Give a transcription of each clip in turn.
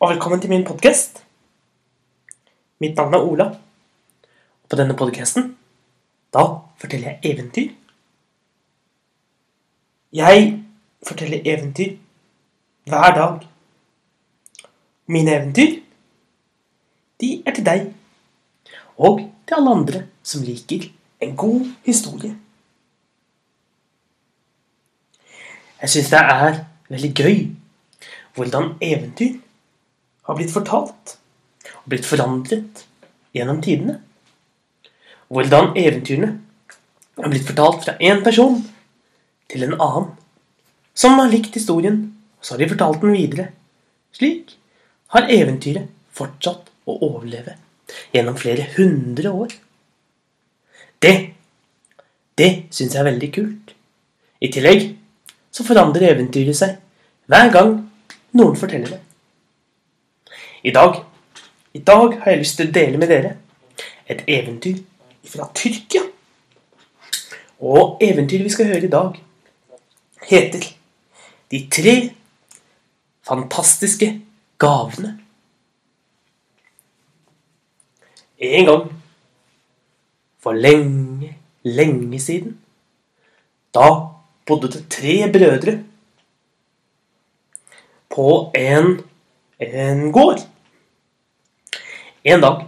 og velkommen til min podkast. Mitt navn er Ola. Og på denne podkasten, da forteller jeg eventyr. Jeg forteller eventyr hver dag. Mine eventyr, de er til deg. Og til alle andre som liker en god historie. Jeg syns det er veldig gøy hvordan eventyr har blitt fortalt og blitt forandret gjennom tidene. Hvordan eventyrene har blitt fortalt fra én person til en annen, som har likt historien, og så har de fortalt den videre. Slik har eventyret fortsatt å overleve gjennom flere hundre år. Det det syns jeg er veldig kult. I tillegg så forandrer eventyret seg hver gang noen forteller det. I dag i dag har jeg lyst til å dele med dere et eventyr fra Tyrkia. Og eventyret vi skal høre i dag, heter De tre fantastiske gavene. En gang for lenge, lenge siden da bodde det tre brødre på en, en gård. En dag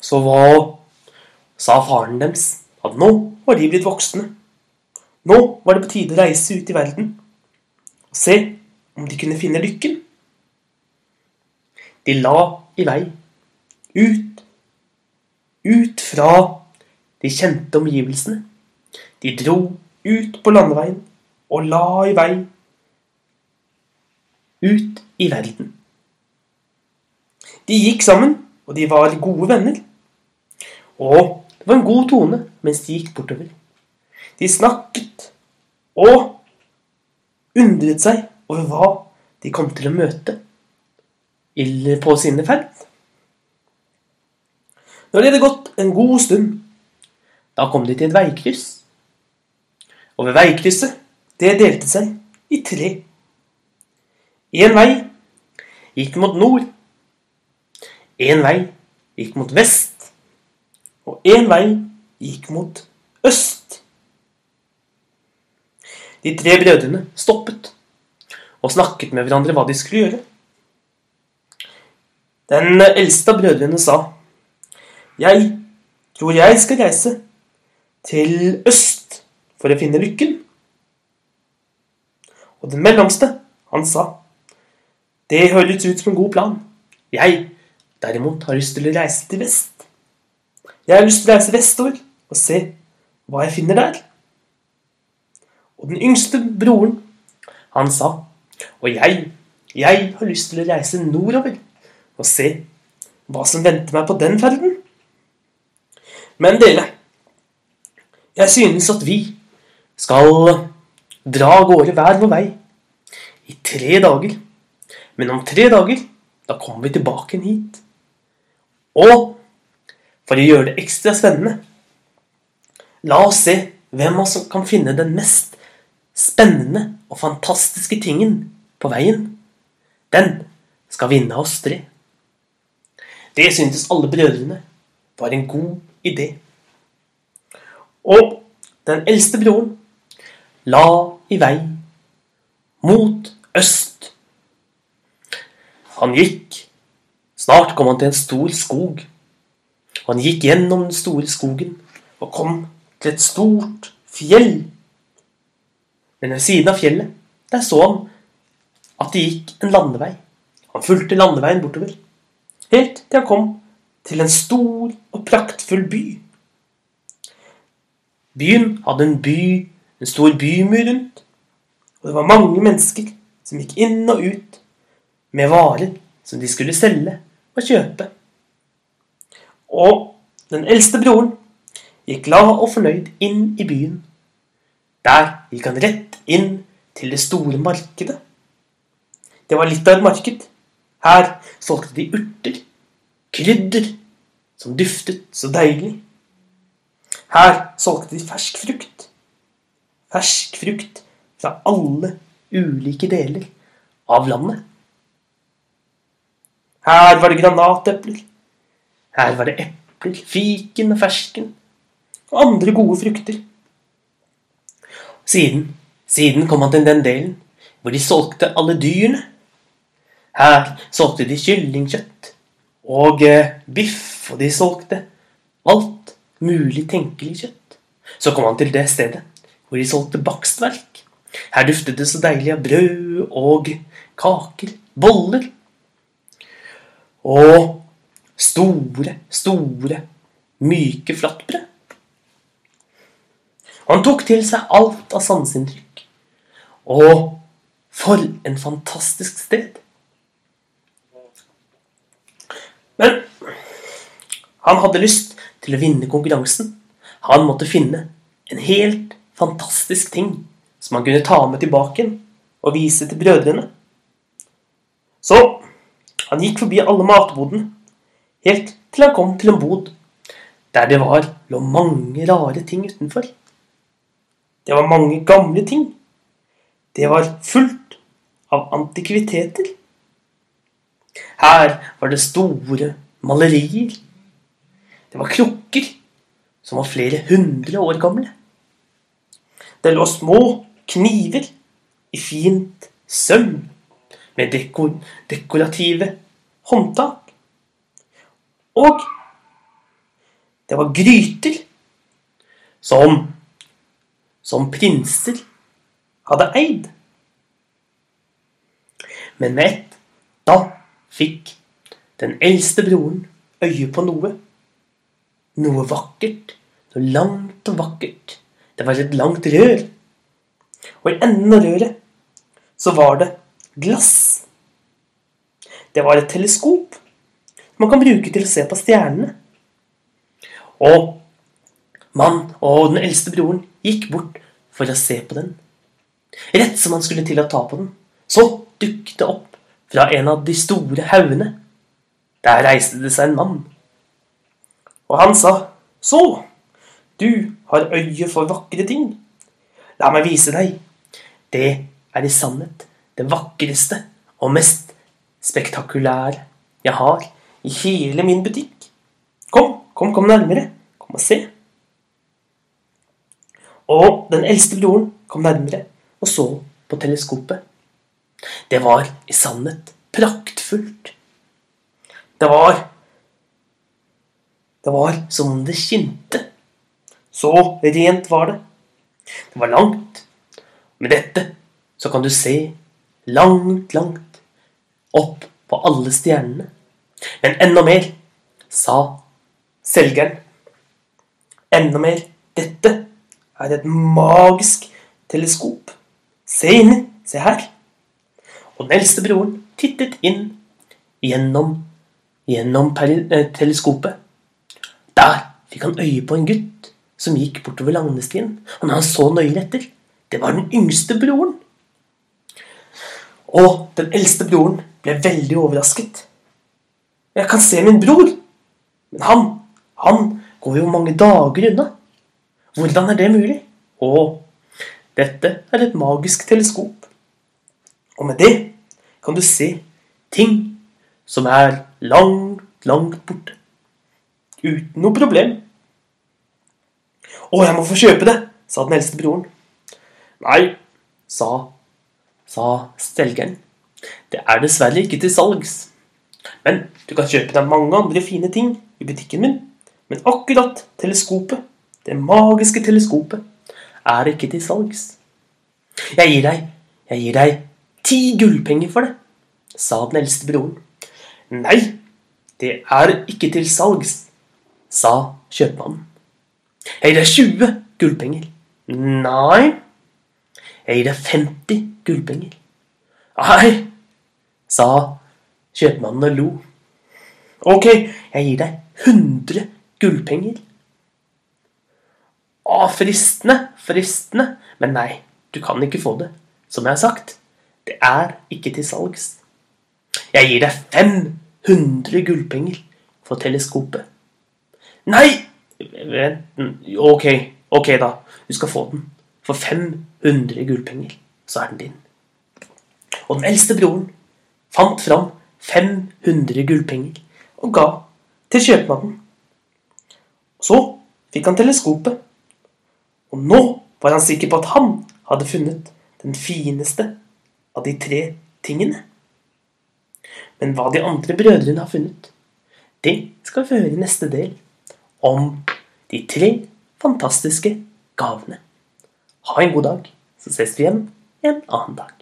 så var, sa faren deres at nå var de blitt voksne. Nå var det på tide å reise ut i verden og se om de kunne finne lykken. De la i vei, ut, ut fra de kjente omgivelsene. De dro ut på landeveien og la i vei ut i verden. De gikk sammen, og de var gode venner. Og det var en god tone mens de gikk bortover. De snakket og undret seg over hva de kom til å møte på sine ferd. Når de hadde gått en god stund, da kom de til et veikryss. Og ved veikrysset, det delte seg i tre. Én vei gikk mot nord. Én vei gikk mot vest. Og én vei gikk mot øst. De tre brødrene stoppet og snakket med hverandre hva de skulle gjøre. Den eldste av brødrene sa, 'Jeg tror jeg skal reise til øst for å finne lykken.' Og den mellomste, han sa, 'Det høres ut som en god plan. Jeg, derimot, har jeg lyst til å reise til vest.' 'Jeg har lyst til å reise vestover og se hva jeg finner der.' Og den yngste broren, han sa, 'Og jeg, jeg har lyst til å reise nordover og se hva som venter meg på den ferden.' Men dere, jeg synes at vi skal dra av gårde hver vår vei i tre dager. Men om tre dager, da kommer vi tilbake hit. Og for å gjøre det ekstra spennende, la oss se hvem av oss kan finne den mest spennende og fantastiske tingen på veien. Den skal vinne oss tre. Det syntes alle brødrene var en god idé. Og den eldste broren la i vei mot øst. Han gikk. Snart kom han til en stor skog. Han gikk gjennom den store skogen og kom til et stort fjell. Men ved siden av fjellet der så han at det gikk en landevei. Han fulgte landeveien bortover, helt til han kom til en stor og praktfull by. Byen hadde en by, en stor bymur rundt, og det var mange mennesker som gikk inn og ut med varer som de skulle selge og kjøpe. Og den eldste broren gikk glad og fornøyd inn i byen. Der gikk han rett inn til det store markedet. Det var litt av et marked. Her solgte de urter, krydder, som duftet så deilig. Her solgte de fersk frukt. Fersk frukt fra alle ulike deler av landet. Her var det granatepler. Her var det epler, fiken og fersken og andre gode frukter. Siden, siden kom han til den delen hvor de solgte alle dyrene. Her solgte de kyllingkjøtt og eh, biff, og de solgte alt mulig tenkelig kjøtt. Så kom han til det stedet hvor de solgte bakstverk. Her duftet det så deilig av brød og kaker, boller. Og store, store, myke flatbrød. Han tok til seg alt av sanseinntrykk. Og for en fantastisk sted. Men han hadde lyst til å vinne konkurransen. Han måtte finne en helt fantastisk ting som han kunne ta med tilbake og vise til brødrene. Så han gikk forbi alle matbodene, helt til han kom til en bod der det var lå mange rare ting utenfor. Det var mange gamle ting. Det var fullt av antikviteter. Her var det store malerier. Det var krukker som var flere hundre år gamle. Det lå små kniver i fint sølv med dekor dekorative håndtak. Og det var gryter som som prinser hadde eid. Men med ett da fikk den eldste broren øye på noe. Noe vakkert, noe langt og vakkert. Det var et langt rør. Og i enden av røret så var det glass. Det var et teleskop man kan bruke til å se på stjernene. Og mann og den eldste broren gikk bort for å se på den. Rett som han skulle til å ta på den, så dukket det opp fra en av de store haugene. Der reiste det seg en mann. Og han sa, 'Så, du har øye for vakre ting. La meg vise deg. Det er i sannhet det vakreste og mest spektakulære jeg har i hele min butikk. Kom, kom, kom nærmere. Kom og se.' Og den eldste broren kom nærmere og så på teleskopet. Det var i sannhet praktfullt. Det var Det var som om det skinte. Så rent var det. Det var langt. Med dette så kan du se langt, langt opp på alle stjernene. Men enda mer, sa selgeren. Enda mer. Dette er et magisk teleskop. Se inni. Se her. Og den eldste broren tittet inn gjennom, gjennom eh, teleskopet. Der fikk han øye på en gutt som gikk bortover Lagnestien. Og når han så nøye etter, det var den yngste broren. Og den eldste broren ble veldig overrasket. Jeg kan se min bror, men han, han går jo mange dager unna. Hvordan er det mulig? Å, dette er et magisk teleskop. Og med det kan du se ting som er langt, langt borte. Uten noe problem. Å, jeg må få kjøpe det, sa den eldste broren. Nei, sa, sa selgeren. Det er dessverre ikke til salgs. Men du kan kjøpe deg mange andre fine ting i butikken min. Men akkurat teleskopet det magiske teleskopet er ikke til salgs. Jeg gir deg, jeg gir deg ti gullpenger for det, sa den eldste broren. Nei, det er ikke til salgs, sa kjøpmannen. Jeg gir deg 20 gullpenger. Nei, jeg gir deg 50 gullpenger. Nei, sa kjøpmannen og lo. Ok, jeg gir deg 100 gullpenger. Å, fristende, fristende. Men nei, du kan ikke få det. Som jeg har sagt, det er ikke til salgs. Jeg gir deg 500 gullpenger for teleskopet. Nei! Vent Ok, ok da. Du skal få den. For 500 gullpenger, så er den din. Og den eldste broren fant fram 500 gullpenger og ga til kjøpmannen. Så fikk han teleskopet, og nå var han sikker på at han hadde funnet den fineste av de tre tingene. Men hva de andre brødrene har funnet, det skal vi høre i neste del om de tre fantastiske gavene. Ha en god dag, så ses vi igjen en annen dag.